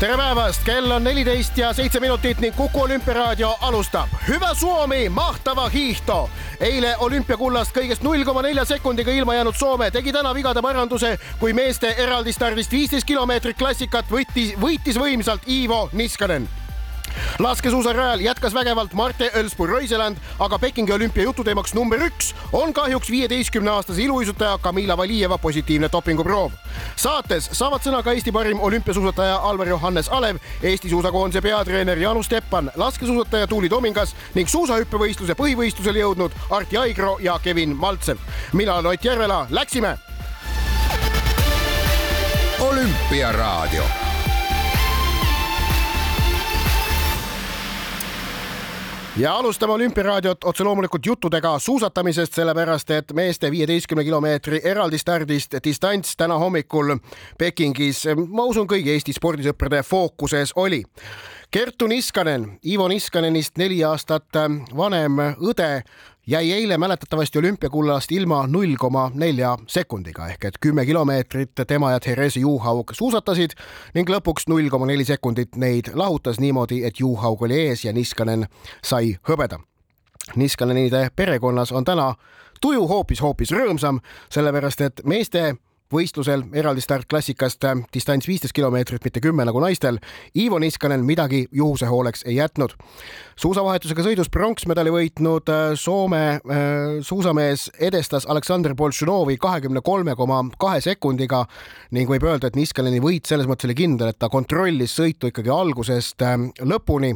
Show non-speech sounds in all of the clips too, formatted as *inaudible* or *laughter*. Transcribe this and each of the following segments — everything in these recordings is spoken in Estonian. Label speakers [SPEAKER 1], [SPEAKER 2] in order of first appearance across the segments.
[SPEAKER 1] tere päevast, kell on neliteist ja seitse minutit ning Kuku olümpiaraadio alustab. hüva Suomi, mahtava hiihto. eile olümpiakullast kõigest null koma nelja sekundiga ilma jäänud Soome tegi täna vigade paranduse, kui meeste eraldistardist viisteist kilomeetrit klassikat võttis, võitis võimsalt Ivo Niskanen laskesuusarajal jätkas vägevalt Marte Ölspu-Roiseland, aga Pekingi olümpia jututeemaks number üks on kahjuks viieteistkümne aastase iluuisutaja Kamila Valijeva positiivne dopinguproov. saates saavad sõna ka Eesti parim olümpiasuusataja Alvar Johannes Alev, Eesti suusakoondise peatreener Jaanus Teppan, laskesuusataja Tuuli Tomingas ning suusahüppevõistluse põhivõistlusele jõudnud Arti Aigro ja Kevin Maltsev. mina olen Ott Järvela, läksime.
[SPEAKER 2] olümpiaraadio
[SPEAKER 1] ja alustame olümpiaraadiot otse loomulikult juttudega suusatamisest, sellepärast et meeste viieteistkümne kilomeetri eraldistardist distants täna hommikul Pekingis, ma usun, kõigi Eesti spordisõprade fookuses oli. Kertu Niskanen, Ivo Niskanenist neli aastat vanem õde jäi eile mäletatavasti olümpiakullast ilma null koma nelja sekundiga ehk et kümme kilomeetrit tema ja Therese Juhaug suusatasid ning lõpuks null koma neli sekundit neid lahutas niimoodi, et Juhaug oli ees ja Niskanen sai hõbeda. Niskanenide perekonnas on täna tuju hoopis-hoopis rõõmsam, sellepärast et meeste võistlusel eraldi startklassikast äh, distants viisteist kilomeetrit, mitte kümme nagu naistel. Ivo Niskanen midagi juhuse hooleks ei jätnud. suusavahetusega sõidus pronksmedali võitnud äh, Soome äh, suusamees edestas Aleksandr Boltšunovi kahekümne kolme koma kahe sekundiga ning võib öelda, et Niskaneni võit selles mõttes oli kindel, et ta kontrollis sõitu ikkagi algusest lõpuni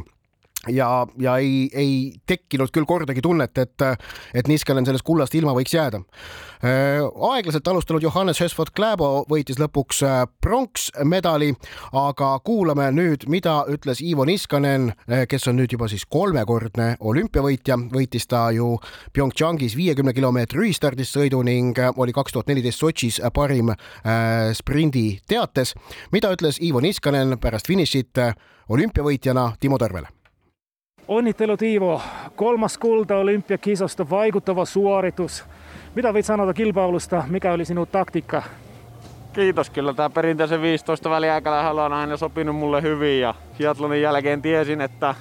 [SPEAKER 1] ja, ja ei, ei tekkinud küll kordagi tunnet, et, et Niskanen sellest kullast ilma võiks jääda. Äh, aeglaselt alustanud Johannes Hösford Kläbo võitis lõpuks äh, pronksmedali, aga kuulame nüüd, mida ütles Ivo Niskanen, äh, kes on nüüd juba siis kolmekordne olümpiavõitja, võitis ta ju PyeongChangis viiekümne kilomeetri ühistardist sõidu ning oli kaks tuhat neliteist Sotšis parim sprindi teates. mida ütles Ivo Niskanen pärast finišit olümpiavõitjana Timo Tarvele?
[SPEAKER 3] Onnittelut Iivo, kolmas kulta olympiakisasta, vaikuttava suoritus. Mitä voit sanoa kilpailusta, mikä oli sinun taktiikka?
[SPEAKER 4] Kiitos, kyllä tämä perinteisen 15 väliaikalla on aina sopinut mulle hyvin ja hiatlonin jälkeen tiesin, että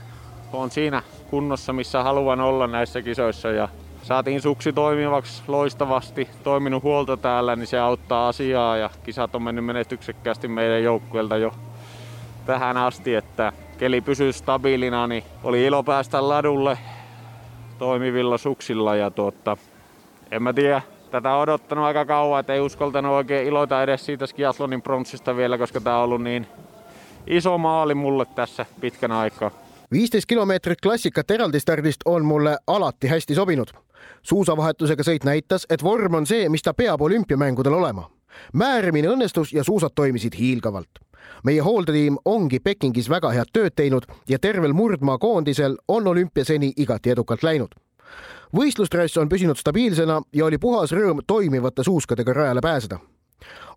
[SPEAKER 4] on siinä kunnossa, missä haluan olla näissä kisoissa. Ja saatiin suksi toimivaksi loistavasti, toiminut huolto täällä, niin se auttaa asiaa ja kisat on mennyt menestyksekkäästi meidän joukkueelta jo tähän asti, että keli pysyy stabiilina, niin oli ilo päästä ladulle toimivilla suksilla ja tuotta, en mä tiedä, tätä on odottanut aika kauan, että ei uskaltanut oikein iloita edes siitä skiathlonin pronssista vielä, koska tämä on ollut niin iso maali mulle tässä pitkän aikaa.
[SPEAKER 1] 15 kilomeetrit klassikat eraldistardist on mulle alati hästi sobinud. suusavahetusega sõit näitas, et vorm on see, mis ta peab olümpiamängudel olema. Määrimine õnnestus ja suusad toimisid hiilgavalt meie hooldetiim ongi Pekingis väga head tööd teinud ja tervel murdmaa koondisel on olümpia seni igati edukalt läinud. võistlustress on püsinud stabiilsena ja oli puhas rõõm toimivate suuskadega rajale pääseda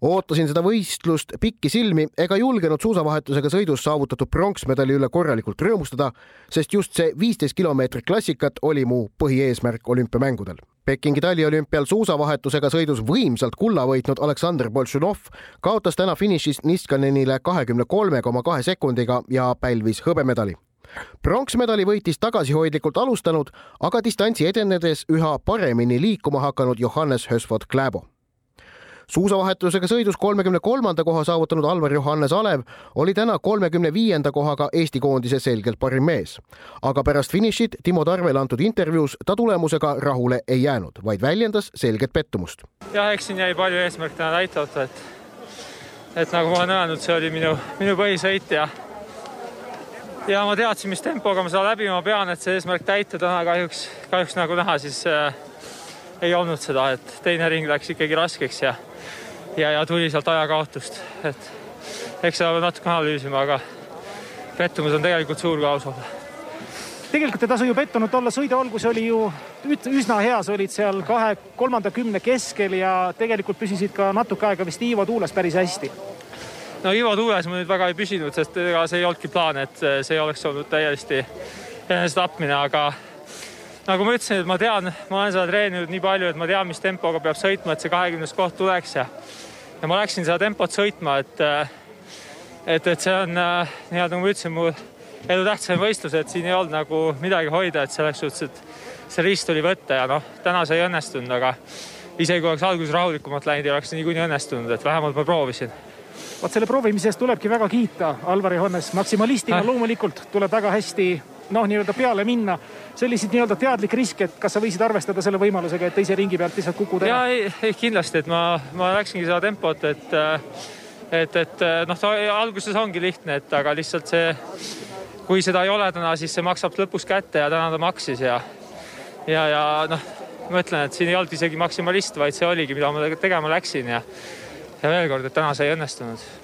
[SPEAKER 1] ootasin seda võistlust pikisilmi ega julgenud suusavahetusega sõidus saavutatud pronksmedali üle korralikult rõõmustada, sest just see viisteist kilomeetrit klassikat oli mu põhieesmärk olümpiamängudel. Pekingi taliolümpial suusavahetusega sõidus võimsalt kulla võitnud Aleksandr Boltšunov kaotas täna finišis Niskanenile kahekümne kolme koma kahe sekundiga ja pälvis hõbemedali. Pronksmedali võitis tagasihoidlikult alustanud, aga distantsi edenedes üha paremini liikuma hakanud Johannes Hösford Kläbo suusavahetusega sõidus kolmekümne kolmanda koha saavutanud Alvar Johannes Alev oli täna kolmekümne viienda kohaga Eesti koondise selgelt parim mees. aga pärast finišit Timo Tarvele antud intervjuus ta tulemusega rahule ei jäänud, vaid väljendas selget pettumust.
[SPEAKER 3] jah, eks siin jäi palju eesmärke täna täitmata, et et nagu ma olen öelnud, see oli minu, minu põhisõit ja ja ma teadsin, mis tempoga ma seda läbima pean, et see eesmärk täita täna kahjuks, kahjuks nagu näha, siis äh, ei olnud seda, et teine ring läks ikkagi raskeks ja ja, ja tuli sealt ajakaotust, et eks seda peab natuke analüüsima, aga pettumus on tegelikult suur ka ausalt.
[SPEAKER 5] tegelikult ei tasu ju pettunud olla, sõidu algus oli ju üsna hea, sa olid seal kahe, kolmanda kümne keskel ja tegelikult püsisid ka natuke aega vist Ivo Tuules päris hästi.
[SPEAKER 3] no Ivo Tuules ma nüüd väga ei püsinud, sest ega see ei olnudki plaan, et see oleks olnud täiesti enesetapmine, aga nagu ma ütlesin, et ma tean, ma olen seda treeninud nii palju, et ma tean, mis tempoga peab sõitma, et see kahekümnes koht tuleks ja ja ma läksin seda tempot sõitma, et et, et see on nii-öelda nagu ma ütlesin, mu elu tähtsaim võistlus, et siin ei olnud nagu midagi hoida, et selles suhtes, et see riist tuli võtta ja noh, täna see ei õnnestunud, aga isegi kui oleks alguses rahulikumalt läinud, ei oleks niikuinii õnnestunud, et vähemalt ma proovisin
[SPEAKER 5] vot selle proovimise eest tulebki väga kiita Alvar Johannes, maksimalistina ah. loomulikult tuleb väga hästi noh, nii-öelda peale minna. see oli siis nii-öelda teadlik risk, et kas sa võisid arvestada selle võimalusega, et teise ringi pealt lihtsalt kukuda?
[SPEAKER 3] ja ei, ei kindlasti, et ma, ma läksingi seda tempot, et et, et noh, alguses ongi lihtne, et aga lihtsalt see kui seda ei ole täna, siis see maksab lõpus kätte ja täna ta maksis ja, ja, ja noh, ma ütlen, et siin ei olnud isegi maksimalist, vaid see oligi, mida ma tegema läksin ja, ja veel kord, et täna see ei õnnestunud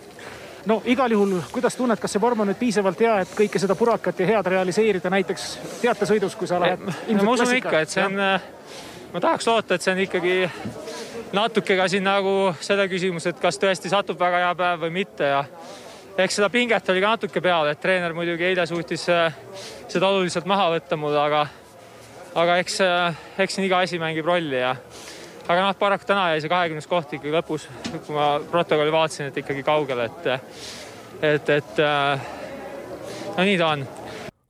[SPEAKER 5] no igal juhul, kuidas tunned, kas see vorm on nüüd piisavalt hea, et kõike seda purakat ja head realiseerida näiteks teatesõidus, kui sa lähed?
[SPEAKER 3] No, ma usun ikka, et see on, ma tahaks loota, et see on ikkagi natuke ka siin nagu seda küsimus, et kas tõesti satub väga hea päev või mitte ja eks seda pinget oli ka natuke peal, et treener muidugi eile suutis äh, seda oluliselt maha võtta mul, aga, aga eks, eks siin iga asi mängib rolli ja aga noh, paraku täna jäi see kahekümnes koht ikkagi lõpus, kui ma protokolli vaatasin, et ikkagi kaugel, et, et, et äh, no nii ta on.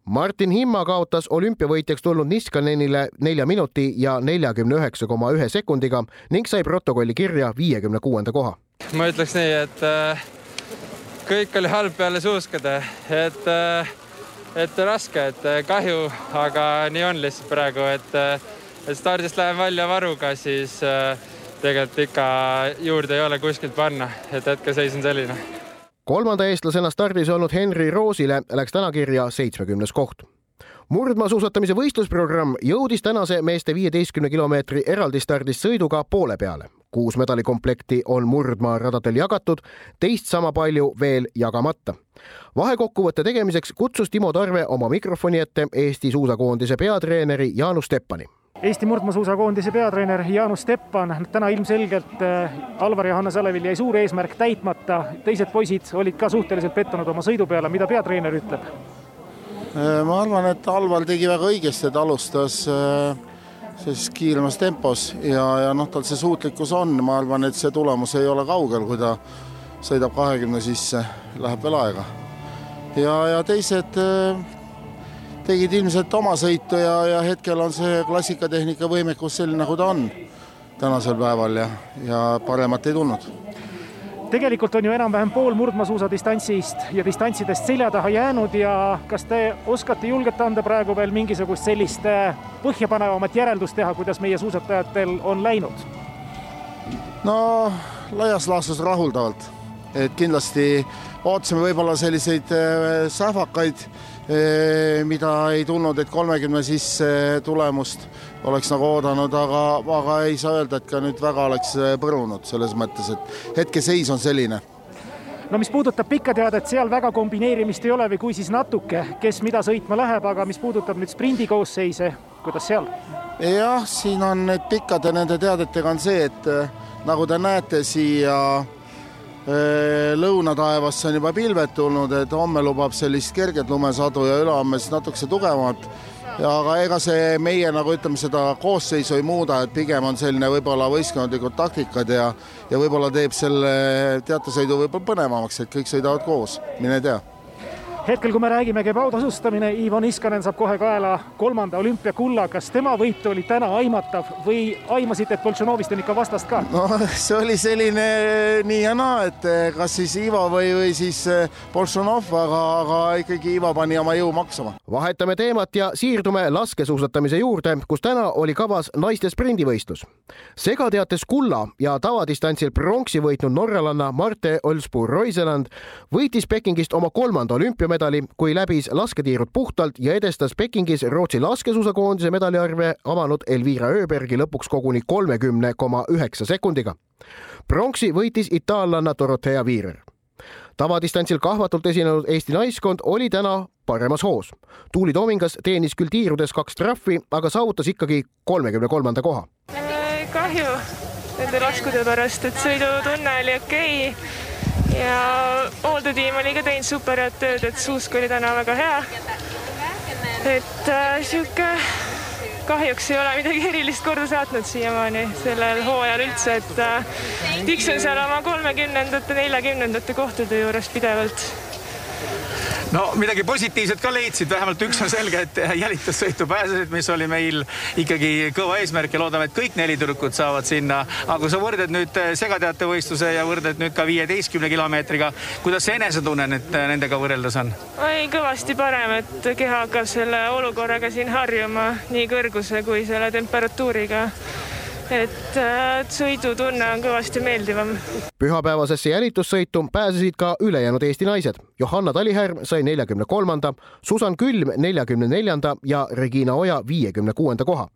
[SPEAKER 1] Martin Himma kaotas olümpiavõitjaks tulnud Niskanenile nelja minuti ja neljakümne üheksa koma ühe sekundiga ning sai protokolli kirja viiekümne kuuenda koha.
[SPEAKER 6] ma ütleks nii, et äh, kõik oli halb peale suuskade, et, äh, et raske, et kahju, aga nii on lihtsalt praegu, et stardist lähen välja varuga, siis tegelikult ikka juurde ei ole kuskilt panna, et hetkeseis on selline.
[SPEAKER 1] kolmanda eestlasena stardis olnud Henri Roosile läks täna kirja seitsmekümnes koht murdmaasuusatamise võistlusprogramm jõudis tänase meeste viieteistkümne kilomeetri eraldistardist sõiduga poole peale. kuus medalikomplekti on murdmaaradadel jagatud, teist sama palju veel jagamata. vahekokkuvõtte tegemiseks kutsus Timo Tarve oma mikrofoni ette Eesti suusakoondise peatreeneri Jaanus Teppani
[SPEAKER 5] Eesti murdmaasuusakoondise peatreener Jaanus Teppan, täna ilmselgelt äh, Alvar ja Hannes Alevil jäi suur eesmärk täitmata, teised poisid olid ka suhteliselt pettunud oma sõidu peale, mida peatreener ütleb?
[SPEAKER 7] Äh, ma arvan, et Alvar tegi väga õigesti, et alustas äh, sellises kiiremas tempos ja, ja noh, tal see suutlikkus on, ma arvan, et see tulemus ei ole kaugel, kui ta sõidab kahekümne sisse, läheb veel aega. ja, ja teised tegid ilmselt oma sõitu ja, ja hetkel on see klassikatehnika võimekus selline, nagu ta on tänasel päeval ja, ja paremat ei tulnud
[SPEAKER 5] tegelikult on ju enam-vähem pool murdmaasuusa distantsist ja distantsidest selja taha jäänud ja kas te oskate julgelt anda praegu veel mingisugust sellist äh, põhjapanevamat järeldust teha, kuidas meie suusatajatel on läinud?
[SPEAKER 7] no laias laastus rahuldavalt, et kindlasti ootasime võib-olla selliseid äh, sähvakaid mida ei tulnud, et kolmekümne sisse tulemust oleks nagu oodanud, aga, aga ei saa öelda, et ka nüüd väga oleks põrunud selles mõttes, et hetkeseis on selline
[SPEAKER 5] no mis puudutab pikka teadet, seal väga kombineerimist ei ole või kui, siis natuke, kes mida sõitma läheb, aga mis puudutab nüüd sprindi koosseise, kuidas seal?
[SPEAKER 7] jah, siin on need pikkade nende teadetega on see, et nagu te näete siia lõunataevasse on juba pilved tulnud, et homme lubab sellist kerget lumesadu ja ülehomme siis natukese tugevamat. ja aga ega see meie nagu ütleme, seda koosseisu ei muuda, et pigem on selline võib-olla võistkondlikud taktikad ja ja võib-olla teeb selle teatesõidu võib-olla põnevamaks, et kõik sõidavad koos, mine tea
[SPEAKER 5] hetkel, kui me räägime kebautasustamine, Ivo Niskanen saab kohe kaela kolmanda olümpiakulla. kas tema võit oli täna aimatav või aimasite, et Boltšanovist on ikka vastast ka?
[SPEAKER 7] no see oli selline nii ja naa, et eh, kas siis Ivo või, või siis eh, Boltšanov, aga, aga ikkagi Ivo pani oma jõu maksama.
[SPEAKER 1] vahetame teemat ja siirdume laskesuusatamise juurde, kus täna oli kavas naiste sprindivõistlus. segateates kulla ja tavadistantsil pronksi võitnud norralanna Marte Olspu-Roiseland võitis Pekingist oma kolmanda olümpiamedali medali, kui läbis lasketiirud puhtalt ja edestas Pekingis Rootsi laskesuusakoondise medaliarve avanud Elvira Öbergi lõpuks koguni kolmekümne koma üheksa sekundiga. pronksi võitis itaallanna Dorothea Viirer tavadistantsil kahvatult esinenud Eesti naiskond oli täna paremas hoos. Tuuli Toomingas teenis küll tiirudes kaks trahvi, aga saavutas ikkagi kolmekümne kolmanda koha.
[SPEAKER 8] kahju nende laskude pärast, et sõidutunne oli okei okay. Ja hooldetiim oli ka teinud super head tööd, et suusk oli täna väga hea. et äh, sihuke kahjuks ei ole midagi erilist korda saatnud siiamaani sellel hooajal üldse, et äh, tiksun seal oma kolmekümnendate, neljakümnendate kohtade juures pidevalt
[SPEAKER 9] no midagi positiivset ka leidsid, vähemalt üks on selge, et jälitussõitu pääsesid, mis oli meil ikkagi kõva eesmärk ja loodame, et kõik neli tüdrukut saavad sinna. aga kui sa võrdled nüüd segateatevõistluse ja võrdled nüüd ka viieteistkümne kilomeetriga, kuidas see enesetunne nüüd nendega võrreldes on?
[SPEAKER 8] oi, kõvasti parem, et keha hakkab selle olukorraga siin harjuma nii kõrguse kui selle temperatuuriga et sõidutunne on kõvasti meeldivam.
[SPEAKER 1] pühapäevasesse jälitussõitu pääsesid ka ülejäänud Eesti naised. Johanna Talihärm sai neljakümne kolmanda, Susan Külm neljakümne neljanda ja Regina Oja viiekümne kuuenda koha.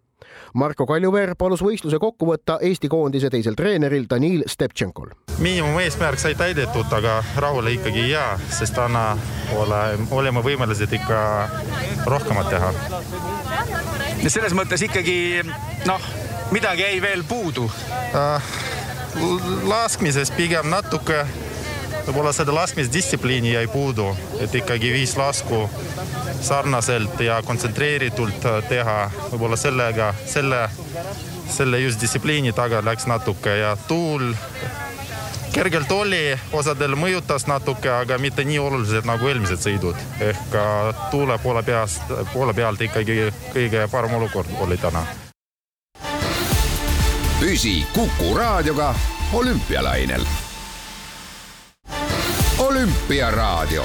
[SPEAKER 1] Marko Kaljuveer palus võistluse kokku võtta Eesti koondise teisel treeneril Danil Steptšenkol.
[SPEAKER 10] miinimumeesmärk sai täidetud, aga rahule ikkagi ei jää, sest täna ole, oleme võimelised ikka rohkemat teha.
[SPEAKER 9] selles mõttes ikkagi noh midagi jäi veel puudu
[SPEAKER 10] äh,? laskmises pigem natuke, võib-olla seda laskmisdistsipliini jäi puudu, et ikkagi viis lasku sarnaselt ja kontsentreeritult teha, võib-olla sellega, selle, selle just distsipliini taga läks natuke ja tuul kergelt oli, osadel mõjutas natuke, aga mitte nii oluliselt nagu eelmised sõidud. ehk tuule poole peast, poole pealt ikkagi kõige parem olukord oli täna
[SPEAKER 2] püsi Kuku raadioga olümpialainel. olümpiaraadio.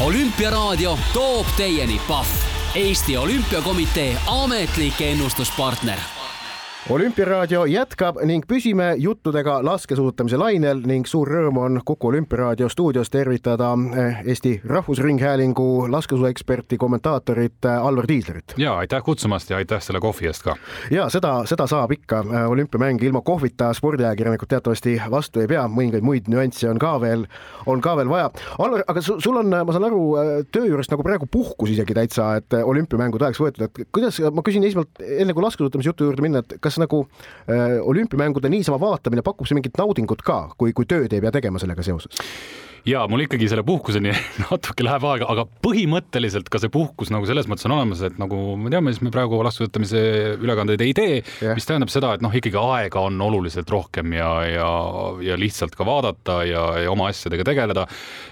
[SPEAKER 11] olümpiaraadio toob teieni Pahv, Eesti Olümpiakomitee ametlik ennustuspartner
[SPEAKER 1] olümpiaraadio jätkab ning püsime juttudega laskesuusatamise lainel ning suur rõõm on Kuku olümpiaraadio stuudios tervitada eh, Eesti Rahvusringhäälingu laskesuusaeksperti, kommentaatorit eh, Alvar Tiislerit.
[SPEAKER 12] ja aitäh kutsumast ja aitäh selle kohvi eest ka.
[SPEAKER 1] ja seda, seda saab ikka, eh, olümpiamäng ilma kohvita spordiajakirjanikud teatavasti vastu ei pea, mõningaid muid nüansse on ka veel, on ka veel vaja. Alvar, aga sul on, ma saan aru, töö juurest nagu praegu puhkus isegi täitsa, et olümpiamängud ajaks võetud, et kuidas, ma küsin esmalt enne kui laskesuusatamise jutu juurde minna, et kas kas nagu äh, olümpiamängude niisama vaatamine pakub see mingit naudingut ka, kui, kui tööd ei pea tegema sellega seoses?
[SPEAKER 12] ja mul ikkagi selle puhkuseni *laughs* natuke läheb aega, aga põhimõtteliselt ka see puhkus nagu selles mõttes on olemas, et nagu me teame, siis me praegu laskesuusatamise ülekandeid ei tee yeah., mis tähendab seda, et noh, ikkagi aega on oluliselt rohkem ja, ja, ja lihtsalt ka vaadata ja, ja oma asjadega tegeleda.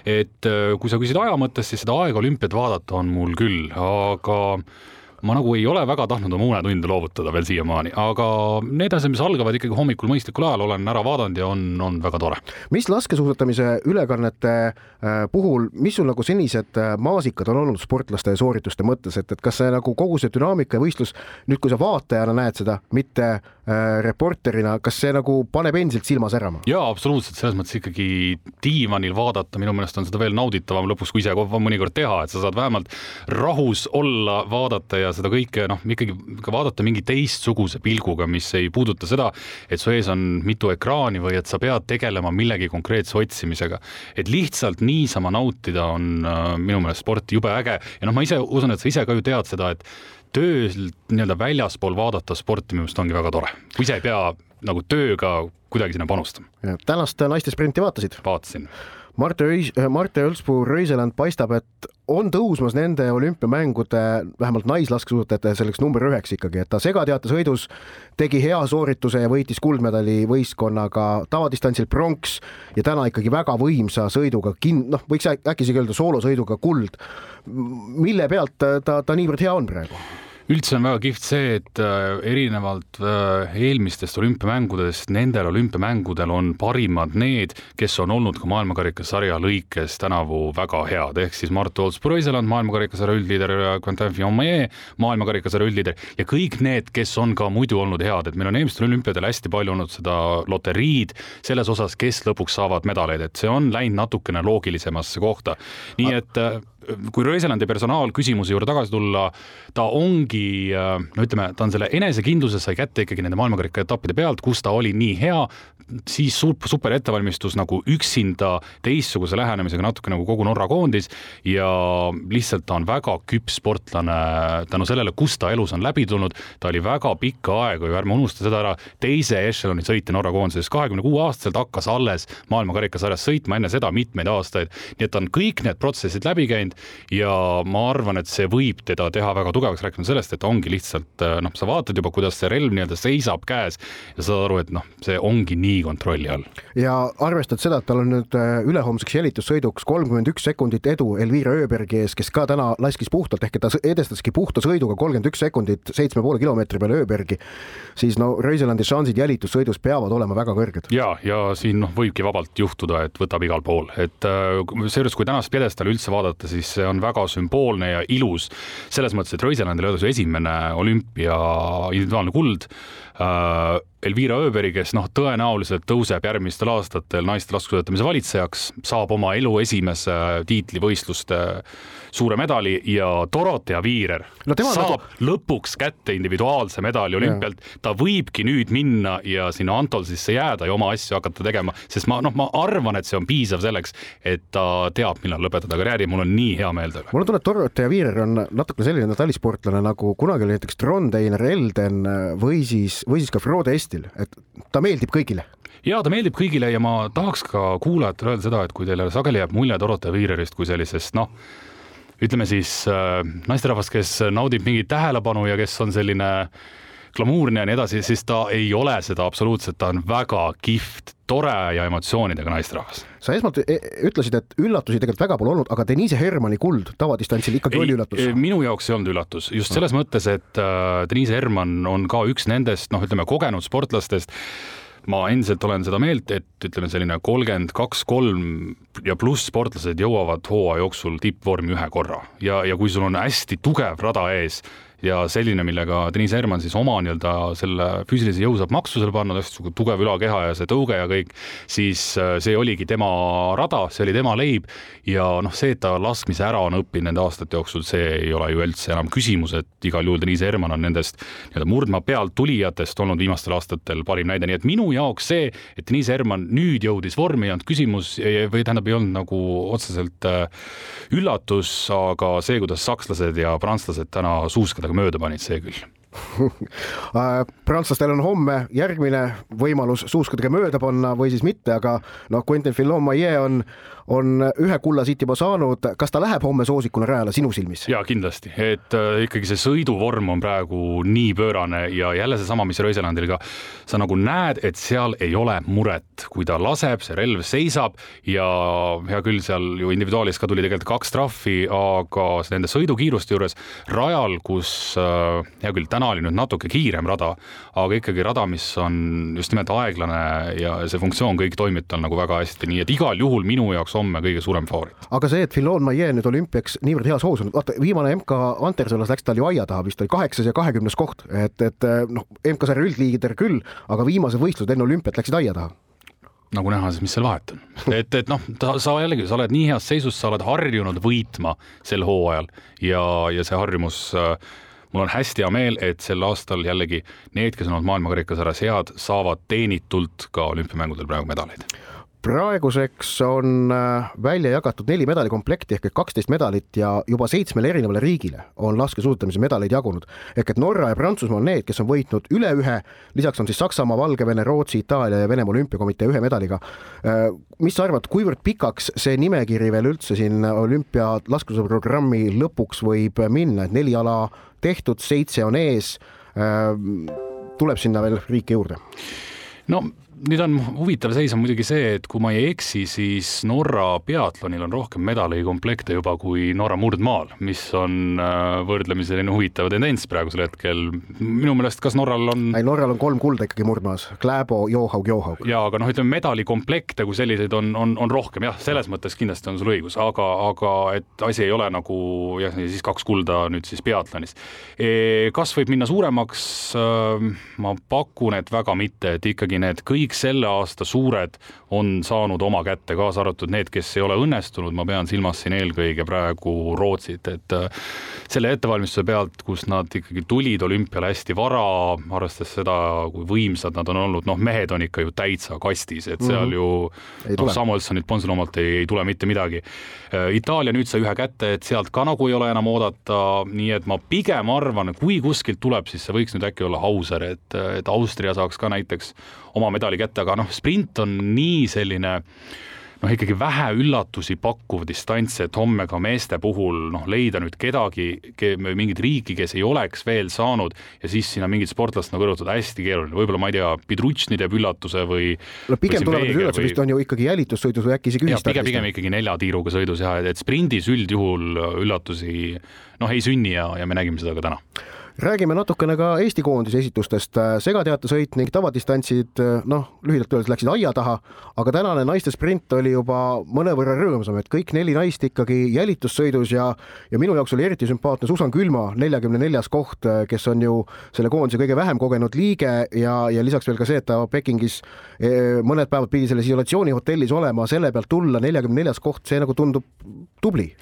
[SPEAKER 12] et äh, kui sa küsid aja mõttes, siis seda aega olümpiat vaadata on mul küll, aga ma nagu ei ole väga tahtnud oma unetunde loovutada veel siiamaani, aga need asjad, mis algavad ikkagi hommikul mõistlikul ajal, olen ära vaadanud ja on, on väga tore.
[SPEAKER 1] mis laskesuusatamise ülekannete äh, puhul, mis sul nagu senised äh, maasikad on olnud sportlaste soorituste mõttes, et, et kas see nagu kogu see dünaamika ja võistlus, nüüd kui sa vaatajana näed seda, mitte äh, reporterina, kas see nagu paneb endiselt silma särama?
[SPEAKER 12] jaa, absoluutselt, selles mõttes ikkagi diivanil vaadata, minu meelest on seda veel nauditavam lõpuks, kui ise mõnikord teha, et sa saad vähemalt rahus olla, vaadata ja ja seda kõike noh, ikkagi ka vaadata mingi teistsuguse pilguga, mis ei puuduta seda, et su ees on mitu ekraani või et sa pead tegelema millegi konkreetse otsimisega. et lihtsalt niisama nautida on äh, minu meelest sport jube äge ja noh, ma ise usun, et sa ise ka ju tead seda, et töölt nii-öelda väljaspool vaadata sporti minu meelest ongi väga tore, kui ise ei pea nagu tööga kuidagi sinna panustama.
[SPEAKER 1] tänast naiste sprinti vaatasid?
[SPEAKER 12] vaatasin
[SPEAKER 1] Marte Öis-, Marte Ölspuu Röiseland paistab, et on tõusmas nende olümpiamängude, vähemalt naislaskesuusatajate selleks number üheks ikkagi, et ta segateatesõidus tegi hea soorituse ja võitis kuldmedali võistkonnaga tavadistantsil pronks ja täna ikkagi väga võimsa sõiduga kin-, noh, võiks äkki isegi öelda soolosõiduga kuld. mille pealt ta, ta niivõrd hea on praegu?
[SPEAKER 12] Üldse on väga kihvt see, et äh, erinevalt äh, eelmistest olümpiamängudest, nendel olümpiamängudel on parimad need, kes on olnud ka maailmakarikasarja lõikes tänavu väga head, ehk siis Mart Olds-Brüiseland, maailmakarikasarja üldliider Quentin Fillon-Maillet, maailmakarikasarja üldliider ja kõik need, kes on ka muidu olnud head, et meil on eelmistel olümpiadel hästi palju olnud seda loteriid selles osas, kes lõpuks saavad medaleid, et see on läinud natukene loogilisemasse kohta. nii et äh, kui Röiselandi personaalküsimuse juurde tagasi tulla, ta ongi, no ütleme, ta on selle enesekindluse sai kätte ikkagi nende maailmakarika etappide pealt, kus ta oli nii hea, siis super ettevalmistus nagu üksinda teistsuguse lähenemisega natuke nagu kogu Norra koondis ja lihtsalt ta on väga küps sportlane tänu sellele, kus ta elus on läbi tulnud. ta oli väga pikka aega ju, ärme unusta seda ära, teise ešeloni sõitja Norra koondises, kahekümne kuue aastaselt hakkas alles maailmakarikasarjas sõitma, enne seda mitmeid aastaid. nii et ta on kõik need protsessid läbi käinud ja ma arvan, et see võib teda teha väga tugevaks, rääkima sellest, et ongi lihtsalt noh, sa vaatad juba, kuidas see relv nii-öelda seisab käes ja saad aru, et noh, see ongi nii kontrolli all.
[SPEAKER 1] ja arvestad seda, et tal on nüüd äh, ülehomseks jälitussõiduks kolmkümmend üks sekundit edu Elvira Ööbergi ees, kes ka täna laskis puhtalt ehk ta edestaski puhta sõiduga kolmkümmend üks sekundit seitsme poole kilomeetri peale Ööbergi, siis no Röiselandi šansid jälitussõidus peavad olema väga kõrged.
[SPEAKER 12] ja, ja siin noh, võibki vabalt juhtuda, et võtab igal pool, et äh, seejuures, kui tänast pjedestali üldse vaadata, siis see on väga sümboolne ja ilus selles mõttes, et Röiselandil oli su esimene olümpia individuaalne kuld. Äh, Elvira Ööberi, kes noh, tõenäoliselt tõuseb järgmistel aastatel naiste laskesuusatamise valitsejaks, saab oma elu esimese tiitlivõistluste suure medali ja Dorothea Viirer no saab nagu... lõpuks kätte individuaalse medali olümpialt. ta võibki nüüd minna ja sinna Antolsisse jääda ja oma asju hakata tegema, sest ma noh, ma arvan, et see on piisav selleks, et ta teab, millal lõpetada karjääri, mul on nii hea meel selle.
[SPEAKER 1] mul on tunne, et Dorothea Viirer on natuke selline talisportlane nagu kunagi oli näiteks Trondeiner Elden või siis, või siis ka Frode Esti Eestil, et ta meeldib kõigile
[SPEAKER 12] ja ta meeldib kõigile ja ma tahaks ka kuulajatele öelda seda, et kui teile sageli jääb mulje Dorothea Viirerist kui sellisest noh, ütleme siis äh, naisterahvast, kes naudib mingit tähelepanu ja kes on selline glamuurne ja nii edasi, siis ta ei ole seda absoluutselt, ta on väga kihvt, tore ja emotsioonidega naisterahvas.
[SPEAKER 1] sa esmalt e, ütlesid, et üllatusi tegelikult väga pole olnud, aga Deniise Hermanni kuld tavadistantsil ikkagi ei, oli üllatus.
[SPEAKER 12] minu jaoks ei olnud üllatus, just selles mõttes, et äh, Deniise Hermann on ka üks nendest noh, ütleme kogenud sportlastest ma endiselt olen seda meelt, et ütleme, selline kolmkümmend kaks, kolm ja pluss sportlased jõuavad hooaja jooksul tippvormi ühe korra. Ja, ja kui sul on hästi tugev rada ees ja selline, millega Deniss Herman siis oma nii-öelda selle füüsilise jõu saab maksusele panna, hästi tugev ülakeha ja see tõuge ja kõik, siis äh, see oligi tema rada, see oli tema leib ja noh, see, et ta laskmise ära on õppinud nende aastate jooksul, see ei ole ju üldse enam küsimus, et igal juhul Deniss Herman on nendest nii-öelda murdmaa pealt tulijatest olnud viimastel aastatel parim näide, nii et minu jaoks see, et Deniss Herman nüüd jõudis vormi, ei olnud küsimus või tähendab, ei olnud nagu otseselt äh, üllatus, aga see, kuidas sakslased ja prantslased täna suuskadega sellega mööda panid, see küll. *laughs*
[SPEAKER 1] Äh, prantslastel on homme järgmine võimalus suuskadega mööda panna või siis mitte, aga noh, Quentin Fillon-Maillet on on ühe kulla siit juba saanud, kas ta läheb homme soosikuna rajale sinu silmis?
[SPEAKER 12] ja kindlasti, et äh, ikkagi see sõiduvorm on praegu nii pöörane ja jälle seesama, mis Röiselandil ka, sa nagu näed, et seal ei ole muret, kui ta laseb, see relv seisab ja hea küll, seal ju individuaalis ka tuli tegelikult kaks trahvi, aga nende sõidukiiruste juures rajal, kus äh, hea küll, täna oli nüüd natuke kiirem rada, aga ikkagi rada, mis on just nimelt aeglane ja see funktsioon kõik toimib tal nagu väga hästi, nii et igal juhul minu jaoks homme kõige suurem favoriit.
[SPEAKER 1] aga see, et Filon Maie nüüd olümpiaks niivõrd heas hoos on, vaata viimane MK Andersolas läks tal ju aia taha vist oli kaheksas ja kahekümnes koht, et, et noh, MK-sarja üldliider küll, aga viimased võistlused enne olümpiat läksid aia taha
[SPEAKER 12] nagu näha, siis mis seal vahet on. et, et noh, sa jällegi, sa oled nii heas seisus, sa oled harjunud võitma sel hooajal ja, ja see harjumus äh, mul on hästi hea meel, et sel aastal jällegi need, kes on olnud maailmakarikasarjas head, saavad teenitult ka olümpiamängudel praegu medaleid
[SPEAKER 1] praeguseks on äh, välja jagatud neli medalikomplekti ehk kaksteist medalit ja juba seitsmele erinevale riigile on laskesuusatamise medaleid jagunud. ehk et Norra ja Prantsusmaa on need, kes on võitnud üle ühe, lisaks on siis Saksamaa, Valgevene, Rootsi, Itaalia ja Venemaa olümpiakomitee ühe medaliga. Äh, mis sa arvad, kuivõrd pikaks see nimekiri veel üldse siin olümpia laskesuusaprogrammi lõpuks võib minna, et neli ala tehtud, seitse on ees, äh, tuleb sinna veel riike juurde?
[SPEAKER 12] no nüüd on huvitav seis on muidugi see, et kui ma ei eksi, siis Norra peatlonil on rohkem medalikomplekte juba kui Norra murdmaal, mis on äh, võrdlemisi selline huvitav tendents praegusel hetkel. minu meelest, kas Norral on?
[SPEAKER 1] ei, Norral on kolm kulda ikkagi murdmaas, Kläbo, Johaug, Johaug.
[SPEAKER 12] ja aga noh, ütleme medalikomplekte kui selliseid on, on, on rohkem jah, selles mõttes kindlasti on sul õigus, aga, aga et asi ei ole nagu jah, siis kaks kulda nüüd siis peatlonis e,. kas võib minna suuremaks? Äh, ma pakun, et väga mitte, et ikkagi need kõige kõik selle aasta suured on saanud oma kätte, kaasa arvatud need, kes ei ole õnnestunud, ma pean silmas siin eelkõige praegu Rootsit, et äh, selle ettevalmistuse pealt, kus nad ikkagi tulid olümpiale hästi vara, arvestades seda, kui võimsad nad on olnud, noh, mehed on ikka ju täitsa kastis, et seal mm -hmm. ju noh, Samuelsonit Ponsilomalt ei, ei tule mitte midagi. Äh, Itaalia nüüd sai ühe kätte, et sealt ka nagu ei ole enam oodata, nii et ma pigem arvan, kui kuskilt tuleb, siis see võiks nüüd äkki olla Hauser, et, et Austria saaks ka näiteks oma medali kätte, aga noh, sprint on nii selline noh, ikkagi vähe üllatusi pakkuv distants, et homme ka meeste puhul noh, leida nüüd kedagi, mingit riiki, kes ei oleks veel saanud ja siis sinna mingit sportlast nagu kõrvutada, hästi keeruline, võib-olla ma ei tea, Pidrutšni teeb üllatuse või
[SPEAKER 1] no pigem tulevad need üllatused vist on ju ikkagi jälitussõidus või äkki isegi
[SPEAKER 12] ühistardis? pigem, pigem ikkagi nelja tiiruga sõidus jah, et sprindis üldjuhul üllatusi noh, ei sünni ja, ja me nägime seda ka täna
[SPEAKER 1] räägime natukene ka Eesti koondise esitustest. segateatesõit ning tavadistantsid, noh, lühidalt öeldes läksid aia taha, aga tänane naiste sprint oli juba mõnevõrra rõõmsam, et kõik neli naist ikkagi jälitussõidus ja ja minu jaoks oli eriti sümpaatne Susan Külma neljakümne neljas koht, kes on ju selle koondise kõige vähem kogenud liige ja, ja lisaks veel ka see, et ta Pekingis mõned päevad pidi selles isolatsioonihotellis olema, selle pealt tulla neljakümne neljas koht, see nagu tundub tubli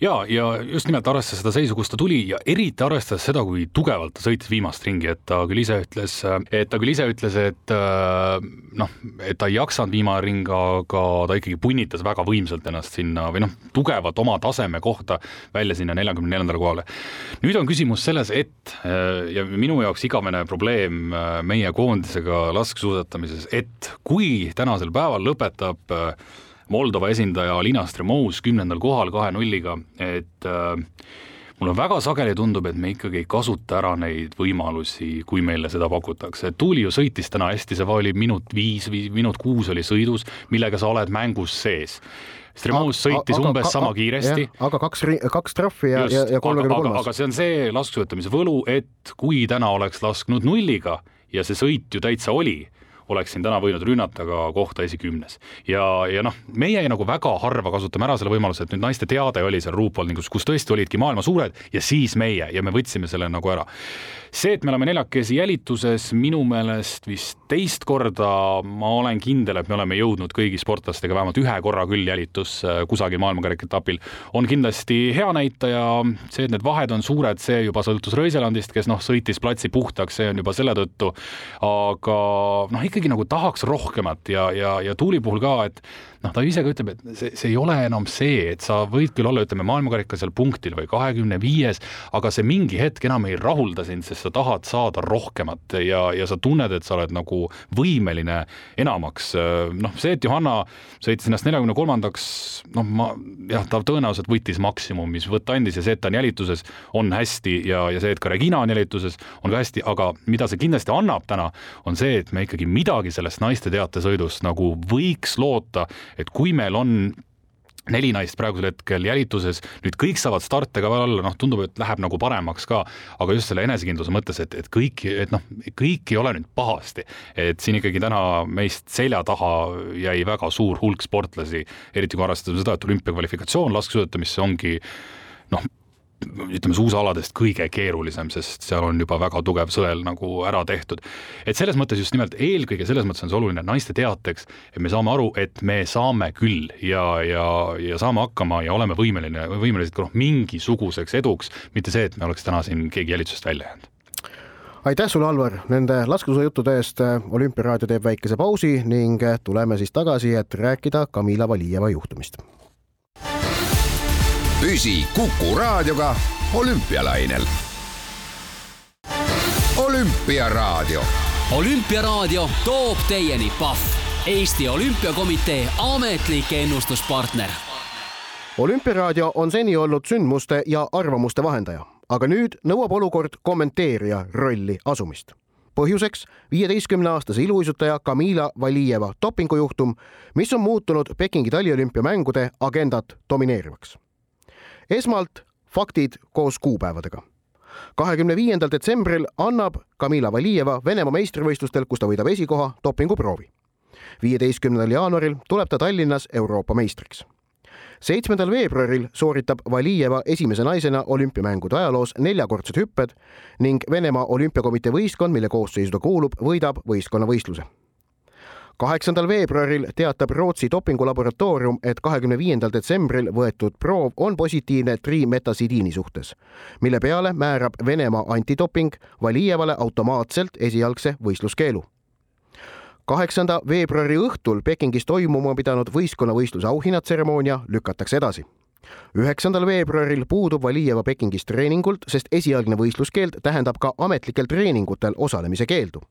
[SPEAKER 12] ja, ja just nimelt arvestades seda seisu, kus ta tuli ja eriti arvestades seda, kui tugevalt ta sõitis viimast ringi, et ta küll ise ütles, et ta küll ise ütles, et äh, noh, et ta ei jaksanud viimane ring, aga ta ikkagi punnitas väga võimsalt ennast sinna või noh, tugevalt oma taseme kohta välja sinna neljakümne neljandale kohale. nüüd on küsimus selles, et äh, ja minu jaoks igavene probleem äh, meie koondisega laskesuusatamises, et kui tänasel päeval lõpetab Moldova esindaja Alina Stremous kümnendal kohal kahe nulliga, et äh, mulle väga sageli tundub, et me ikkagi ei kasuta ära neid võimalusi, kui meile seda pakutakse. Tuuli ju sõitis täna hästi, see oli minut viis, minut kuus oli sõidus, millega sa oled mängus sees. Stremous sõitis aga, umbes aga, sama kiiresti.
[SPEAKER 1] aga kaks, kaks trahvi ja, ja, ja kolmekümne kolmas.
[SPEAKER 12] aga see on see laskesuusatamise võlu, et kui täna oleks lasknud nulliga ja see sõit ju täitsa oli oleksin täna võinud rünnata ka kohta esikümnes. ja, ja noh, meie nagu väga harva kasutame ära selle võimaluse, et nüüd naiste teade oli seal ruupoldingus, kus tõesti olidki maailma suured ja siis meie ja me võtsime selle nagu ära see, et me oleme neljakesi jälituses, minu meelest vist teist korda, ma olen kindel, et me oleme jõudnud kõigi sportlastega vähemalt ühe korra küll jälitusse kusagil maailmakarika etapil, on kindlasti hea näitaja. see, et need vahed on suured, see juba sõltus Röiselandist, kes noh, sõitis platsi puhtaks, see on juba selle tõttu. aga noh, ikkagi nagu tahaks rohkemat ja, ja, ja Tuuli puhul ka, et noh, ta ise ka ütleb, et see, see ei ole enam see, et sa võid küll olla, ütleme, maailmakarika seal punktil või kahekümne viies, aga see mingi hetk enam ei rahulda sind, sest sa tahad saada rohkemat ja, ja sa tunned, et sa oled nagu võimeline enamaks. noh, see, et Johanna sõitis ennast neljakümne kolmandaks, noh, ma jah, ta tõenäoliselt võttis maksimum, mis võtta andis ja see, et ta on jälituses, on hästi ja, ja see, et ka Regina on jälituses, on ka hästi, aga mida see kindlasti annab täna, on see, et me ikkagi midagi sellest naiste teatesõidust nagu võiks loota, et kui meil on neli naist praegusel hetkel jälituses, nüüd kõik saavad starte ka veel alla, noh, tundub, et läheb nagu paremaks ka, aga just selle enesekindluse mõttes, et, et kõik, et noh, kõik ei ole nüüd pahasti. et siin ikkagi täna meist selja taha jäi väga suur hulk sportlasi, eriti kui arvestada seda, et olümpiakvalifikatsioon laskesuusatamisse ongi noh, ütleme suusaaladest kõige keerulisem, sest seal on juba väga tugev sõel nagu ära tehtud. et selles mõttes just nimelt eelkõige selles mõttes on see oluline naiste teateks, et me saame aru, et me saame küll ja, ja, ja saame hakkama ja oleme võimeline, võimelised ka noh, mingisuguseks eduks, mitte see, et me oleks täna siin keegi jälitusest välja jäänud
[SPEAKER 1] aitäh sulle, Alvar, nende laskesuusajuttude eest. olümpiaraadio teeb väikese pausi ning tuleme siis tagasi, et rääkida Kamila Valijeva juhtumist
[SPEAKER 2] püsi Kuku Raadioga olümpialainel. olümpiaraadio.
[SPEAKER 11] olümpiaraadio toob teieni Pahv, Eesti Olümpiakomitee ametlik ennustuspartner.
[SPEAKER 1] olümpiaraadio on seni olnud sündmuste ja arvamuste vahendaja, aga nüüd nõuab olukord kommenteerija rolli asumist põhjuseks viieteistkümne aastase iluuisutaja Kamila Valijeva dopingujuhtum, mis on muutunud Pekingi taliolümpiamängude agendat domineerivaks esmalt faktid koos kuupäevadega. kahekümne viiendal detsembril annab Kamila Valijeva Venemaa meistrivõistlustel, kus ta võidab esikoha, dopinguproovi. viieteistkümnendal jaanuaril tuleb ta Tallinnas Euroopa meistriks seitsmendal veebruaril sooritab Valijeva esimese naisena olümpiamängude ajaloos neljakordsed hüpped ning Venemaa olümpiakomitee võistkond, mille koosseisu ta kuulub, võidab võistkonnavõistluse kaheksandal veebruaril teatab Rootsi dopingulaboratoorium, et kahekümne viiendal detsembril võetud proov on positiivne trimetasidiini suhtes, mille peale määrab Venemaa antidoping Valijevale automaatselt esialgse võistluskeelu kaheksanda veebruari õhtul Pekingis toimuma pidanud võistkonnavõistluse auhinnatseremoonia lükatakse edasi. üheksandal veebruaril puudub Valijeva Pekingis treeningult, sest esialgne võistluskeeld tähendab ka ametlikel treeningutel osalemise keeldu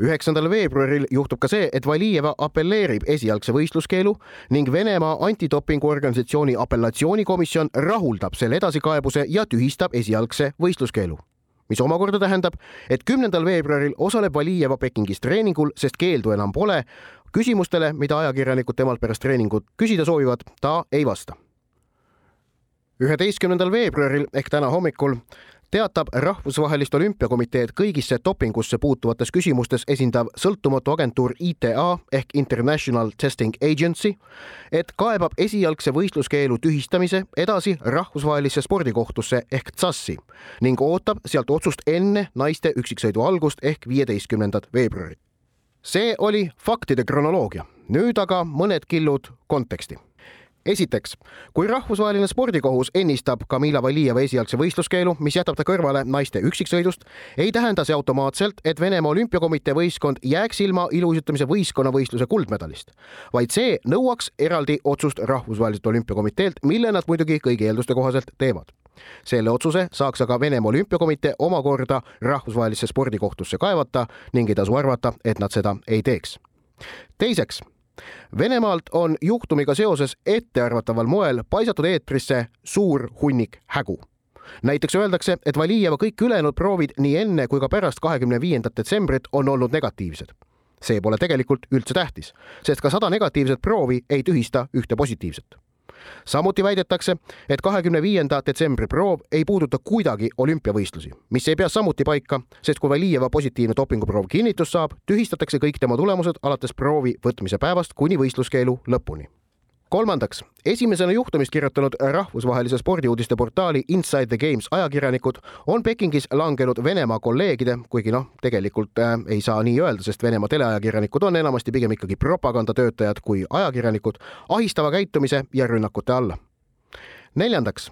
[SPEAKER 1] üheksandal veebruaril juhtub ka see, et Valijeva apelleerib esialgse võistluskeelu ning Venemaa antidopingu organisatsiooni apellatsioonikomisjon rahuldab selle edasikaebuse ja tühistab esialgse võistluskeelu mis omakorda tähendab, et kümnendal veebruaril osaleb Valijeva Pekingis treeningul, sest keeldu enam pole. küsimustele, mida ajakirjanikud temalt pärast treeningut küsida soovivad, ta ei vasta. üheteistkümnendal veebruaril ehk täna hommikul teatab Rahvusvahelist Olümpiakomiteed kõigisse dopingusse puutuvates küsimustes esindav sõltumatu agentuur ITA ehk International Testing Agency, et kaebab esialgse võistluskeelu tühistamise edasi rahvusvahelisse spordikohtusse ehk TSAS-i ning ootab sealt otsust enne naiste üksiksõidu algust ehk viieteistkümnendat veebruari. see oli faktide kronoloogia, nüüd aga mõned killud konteksti esiteks, kui rahvusvaheline spordikohus ennistab Kamila Valijeva esialgse võistluskeelu, mis jätab ta kõrvale naiste üksiksõidust, ei tähenda see automaatselt, et Venemaa olümpiakomitee võistkond jääks ilma iluuisutamise võistkonnavõistluse kuldmedalist, vaid see nõuaks eraldi otsust rahvusvaheliselt olümpiakomiteelt, mille nad muidugi kõigi eelduste kohaselt teevad selle otsuse saaks aga Venemaa Olümpiakomitee omakorda rahvusvahelisse spordikohtusse kaevata ning ei tasu arvata, et nad seda ei teeks. teiseks Venemaalt on juhtumiga seoses ettearvataval moel paisatud eetrisse suur hunnik hägu näiteks öeldakse, et Valijeva kõik ülejäänud proovid nii enne kui ka pärast kahekümne viiendat detsembrit on olnud negatiivsed. see pole tegelikult üldse tähtis, sest ka sada negatiivset proovi ei tühista ühte positiivset samuti väidetakse, et kahekümne viienda detsembri proov ei puuduta kuidagi olümpiavõistlusi, mis ei pea samuti paika, sest kui Valijeva positiivne dopinguproov kinnitust saab, tühistatakse kõik tema tulemused alates proovi võtmise päevast kuni võistluskeelu lõpuni kolmandaks, esimesena juhtumist kirjutanud rahvusvahelise spordiuudiste portaali Inside the Games ajakirjanikud on Pekingis langenud Venemaa kolleegide, kuigi noh, tegelikult äh, ei saa nii öelda, sest Venemaa teleajakirjanikud on enamasti pigem ikkagi propagandatöötajad kui ajakirjanikud, ahistava käitumise ja rünnakute alla. neljandaks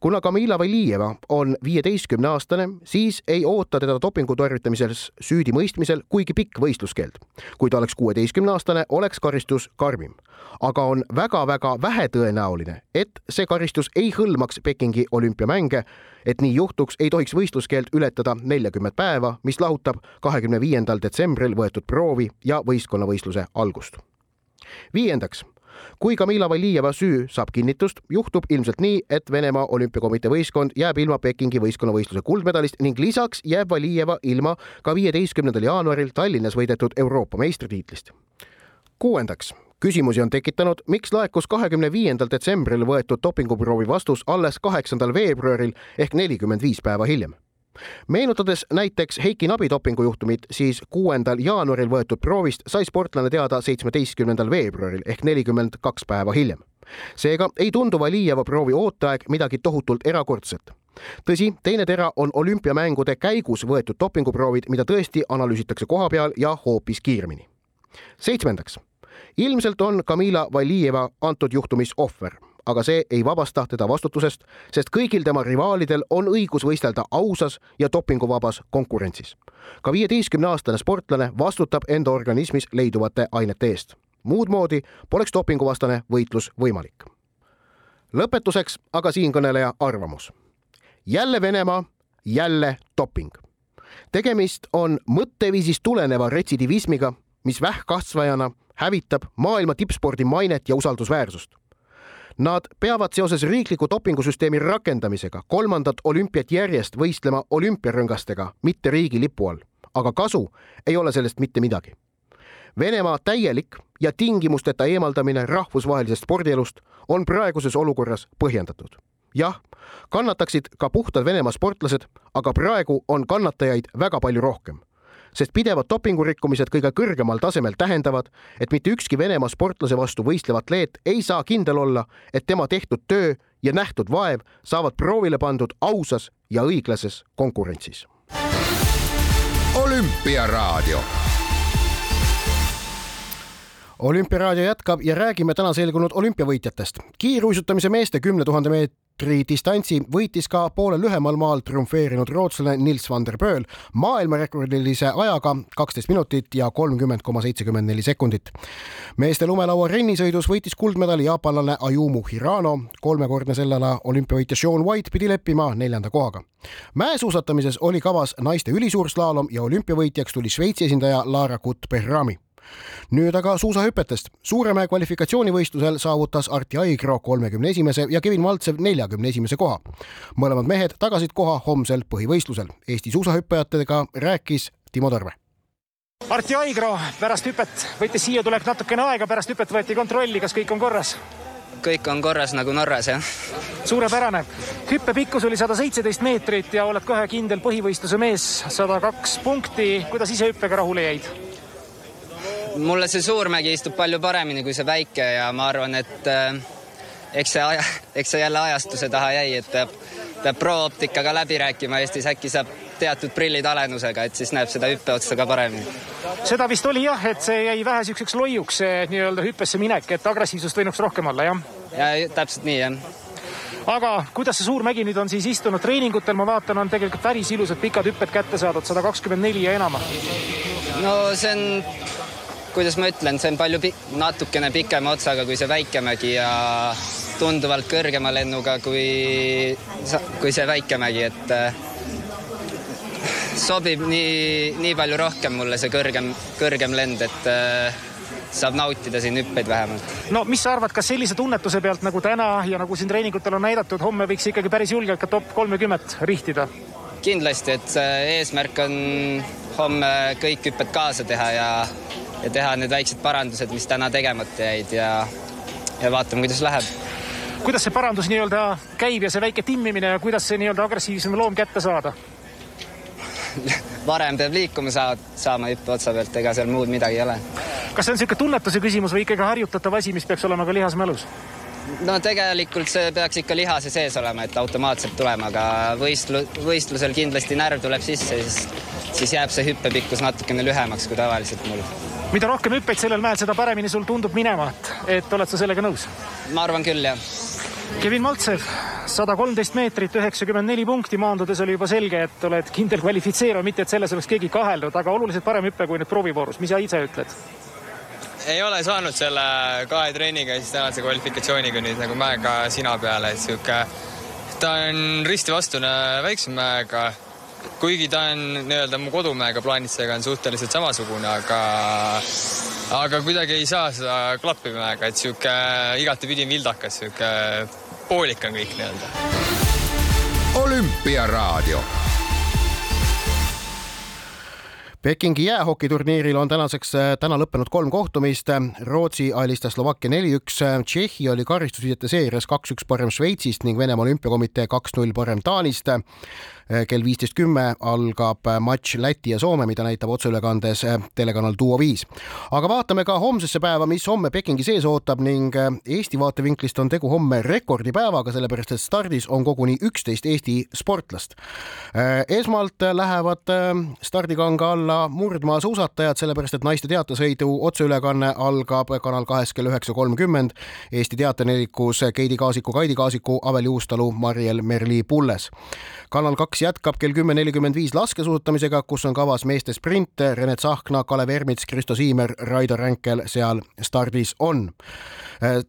[SPEAKER 1] kuna Kamila Valijeva on viieteistkümne aastane, siis ei oota teda dopingu tarvitamises süüdimõistmisel kuigi pikk võistluskeeld. kui ta oleks kuueteistkümne aastane, oleks karistus karmim. aga on väga-väga vähetõenäoline, et see karistus ei hõlmaks Pekingi olümpiamänge. et nii juhtuks, ei tohiks võistluskeeld ületada neljakümmet päeva, mis lahutab kahekümne viiendal detsembril võetud proovi ja võistkonnavõistluse algust. viiendaks kui Kamila Valijeva süü saab kinnitust, juhtub ilmselt nii, et Venemaa olümpiakomitee võistkond jääb ilma Pekingi võistkonnavõistluse kuldmedalist ning lisaks jääb Valijeva ilma ka viieteistkümnendal jaanuaril Tallinnas võidetud Euroopa meistritiitlist. kuuendaks, küsimusi on tekitanud, miks laekus kahekümne viiendal detsembril võetud dopinguproovi vastus alles kaheksandal veebruaril ehk nelikümmend viis päeva hiljem meenutades näiteks Heiki Nabi dopingujuhtumit, siis kuuendal jaanuaril võetud proovist sai sportlane teada seitsmeteistkümnendal veebruaril ehk nelikümmend kaks päeva hiljem. seega ei tundu Valijeva proovi ooteaeg midagi tohutult erakordset tõsi, teine tera on olümpiamängude käigus võetud dopinguproovid, mida tõesti analüüsitakse kohapeal ja hoopis kiiremini. seitsmendaks, ilmselt on Kamila Valijeva antud juhtumis ohver aga see ei vabasta teda vastutusest, sest kõigil tema rivaalidel on õigus võistelda ausas ja dopinguvabas konkurentsis. ka viieteistkümneaastane sportlane vastutab enda organismis leiduvate ainete eest. muud moodi poleks dopinguvastane võitlus võimalik. lõpetuseks aga siinkõneleja arvamus. jälle Venemaa, jälle doping. tegemist on mõtteviisist tuleneva retsidivismiga, mis vähkkasvajana hävitab maailma tippspordi mainet ja usaldusväärsust Nad peavad seoses riikliku dopingusüsteemi rakendamisega kolmandat olümpiat järjest võistlema olümpiarõngastega, mitte riigi lipu all. aga kasu ei ole sellest mitte midagi. Venemaa täielik ja tingimusteta eemaldamine rahvusvahelisest spordielust on praeguses olukorras põhjendatud. jah, kannataksid ka puhtad Venemaa sportlased, aga praegu on kannatajaid väga palju rohkem sest pidevad dopingurikkumised kõige kõrgemal tasemel tähendavad, et mitte ükski Venemaa sportlase vastu võistlev atleet ei saa kindel olla, et tema tehtud töö ja nähtud vaev saavad proovile pandud ausas ja õiglases konkurentsis.
[SPEAKER 2] olümpiaraadio
[SPEAKER 1] olümpiaraadio jätkab ja räägime täna selgunud olümpiavõitjatest. kiiruisutamise meeste kümne tuhande meetri distantsi võitis ka poole lühemal maal triumfeerinud rootslane Nils van der Pööl maailmarekordilise ajaga kaksteist minutit ja kolmkümmend koma seitsekümmend neli sekundit. meeste lumelaua rennisõidus võitis kuldmedali jaapanlane Ayumu Hirano, kolmekordne selle ala olümpiavõitja Sean White pidi leppima neljanda kohaga. mäesuusatamises oli kavas naiste ülisuurslaalom ja olümpiavõitjaks tuli Šveitsi esindaja Lara Kutt-Berrami nüüd aga suusahüpetest. Suuremäe kvalifikatsioonivõistlusel saavutas Arti Aigro kolmekümne esimese ja Kevin Maltsev neljakümne esimese koha. mõlemad mehed tagasid koha homsel põhivõistlusel. Eesti suusahüppajatega rääkis Timo Tõrve.
[SPEAKER 5] Arti Aigro pärast hüpet võttis siia tulek natukene aega, pärast hüpet võeti kontrolli, kas kõik on korras?
[SPEAKER 13] kõik on korras nagu Norras, jah.
[SPEAKER 5] suurepärane. hüppe pikkus oli sada seitseteist meetrit ja oled kohe kindel põhivõistluse mees, sada kaks punkti. kuidas ise hüppega rahule jäid?
[SPEAKER 13] Mulle see Suurmägi istub palju paremini kui see väike ja ma arvan, et äh, eks see aja, eks see jälle ajastuse taha jäi, et peab, peab pro-optikaga läbi rääkima Eestis, äkki saab teatud prillid alenusega, et siis näeb seda hüppeotsa ka paremini.
[SPEAKER 5] seda vist oli jah, et see jäi vähe siukseks loiuks, see nii-öelda hüppesse minek, et agressiivsust võinuks rohkem olla, jah?
[SPEAKER 13] ja täpselt nii, jah
[SPEAKER 5] aga kuidas see suur mägi nüüd on siis istunud treeningutel, ma vaatan, on tegelikult päris ilusad pikad hüpped kätte saadud, sada kakskümmend neli ja enam.
[SPEAKER 13] no see on kuidas ma ütlen, see on palju pi natukene pikema otsaga kui see Väikemägi ja tunduvalt kõrgema lennuga kui, kui see Väikemägi, et äh, sobib nii, nii palju rohkem mulle see kõrgem, kõrgem lend, et äh, saab nautida siin hüppeid vähemalt.
[SPEAKER 5] no mis sa arvad, kas sellise tunnetuse pealt nagu täna ja nagu siin treeningutel on näidatud, homme võiks ikkagi päris julgelt ka top kolmekümmet rihtida?
[SPEAKER 13] kindlasti, et eesmärk on homme kõik hüpped kaasa teha ja ja teha need väiksed parandused, mis täna tegemata jäid ja, ja vaatame, kuidas läheb.
[SPEAKER 5] kuidas see parandus nii-öelda käib ja see väike timmimine ja kuidas see nii-öelda agressiivsem loom kätte saada *laughs*
[SPEAKER 13] varem peab liikuma saa-, saama hüppe otsa pealt, ega seal muud midagi ei ole.
[SPEAKER 5] kas see on niisugune tunnetuse küsimus või ikkagi harjutatav asi, mis peaks olema ka lihasmälus?
[SPEAKER 13] no tegelikult see peaks ikka lihase sees olema, et automaatselt tulema, aga võistlu-, võistlusel kindlasti närv tuleb sisse, siis, siis jääb see hüppepikkus natukene lühemaks kui tavaliselt mul
[SPEAKER 5] mida rohkem hüppeid sellel mäel, seda paremini sul tundub minema, et, et oled sa sellega nõus?
[SPEAKER 13] ma arvan küll, jah.
[SPEAKER 5] Kevin Maltsev, sada kolmteist meetrit, üheksakümmend neli punkti, maandudes oli juba selge, et oled kindel kvalifitseeruja, mitte et selles oleks keegi kahelnud, aga oluliselt parem hüpe kui nüüd proovivoorus, mis sa ise ütled?
[SPEAKER 14] ei ole saanud selle kahe treeniga ja siis tänase kvalifikatsiooniga nüüd nagu mäega sina peale, et sihuke, ta on risti vastune väiksem mäega kuigi ta on nii-öelda mu kodumäega plaanitsega on suhteliselt samasugune, aga aga kuidagi ei saa seda klappi mäega, et sihuke igatepidi vildakas, sihuke poolik on kõik nii-öelda.
[SPEAKER 2] olümpiaraadio
[SPEAKER 1] Pekingi jäähokiturniiril on tänaseks äh, täna lõppenud kolm kohtumist. Rootsi alistas Slovakkia neli-üks, Tšehhi oli karistusviidete seerias kaks-üks parem Šveitsist ning Venemaa olümpiakomitee kaks-null parem Taanist. Eh, kell viisteist kümme algab eh, matš Läti ja Soome, mida näitab otseülekandes eh, telekanal Duo viis. aga vaatame ka homsesse päeva, mis homme Pekingi sees ootab ning Eesti vaatevinklist on tegu homme rekordipäevaga, sellepärast et stardis on koguni üksteist Eesti sportlast. esmalt lähevad stardikanga alla murdmaasuusatajad, sellepärast et naiste teatesõidu otseülekanne algab Kanal kahes kell üheksa kolmkümmend. Eesti teaternelikus Keidi Kaasiku, Kaidi Kaasiku, Aveli Uustalu, Mariel Merli Pulles. kanal kaks kaks jätkab kell kümme nelikümmend viis laskesuusatamisega, kus on kavas meeste sprint, Rene Tsahkna, Kalev Ermits, Kristo Siimer, Raido Ränkel seal stardis on.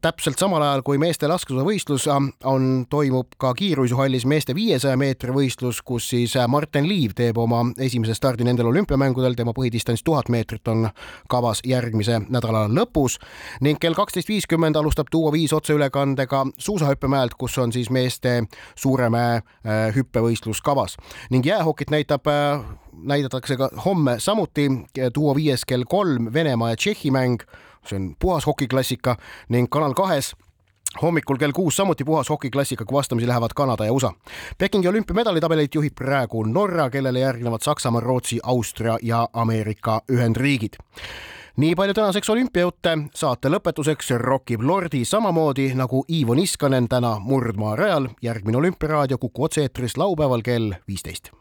[SPEAKER 1] Täpselt samal ajal kui meeste laskesuusavõistlus on, toimub ka kiiruisuhallis meeste viiesaja meetri võistlus, kus siis Martin Liiv teeb oma esimese stardi nendel olümpiamängudel, tema põhidistants tuhat meetrit on kavas järgmise nädala lõpus. Ning kell kaksteist viiskümmend alustab Duo viis otseülekandega suusahüppemäelt, kus on siis meeste Suuremäe hüppevõistlus kavas ning jäähokit näitab näidatakse ka homme samuti Duo viies kell kolm Venemaa ja Tšehhi mäng. See on puhas hokiklassika. Ning Kanal kahes hommikul kell kuus samuti puhas hokiklassikaga vastamisi lähevad Kanada ja USA. Pekingi olümpiamedalitabelit juhib praegu Norra, kellele järgnevad Saksamaa, Rootsi, Austria ja Ameerika Ühendriigid nii palju tänaseks olümpiajutte, saate lõpetuseks rokib Lordi samamoodi nagu Ivo Niskanen täna Murdmaa rajal. järgmine Olümpiaraadio Kuku otse-eetris laupäeval kell viisteist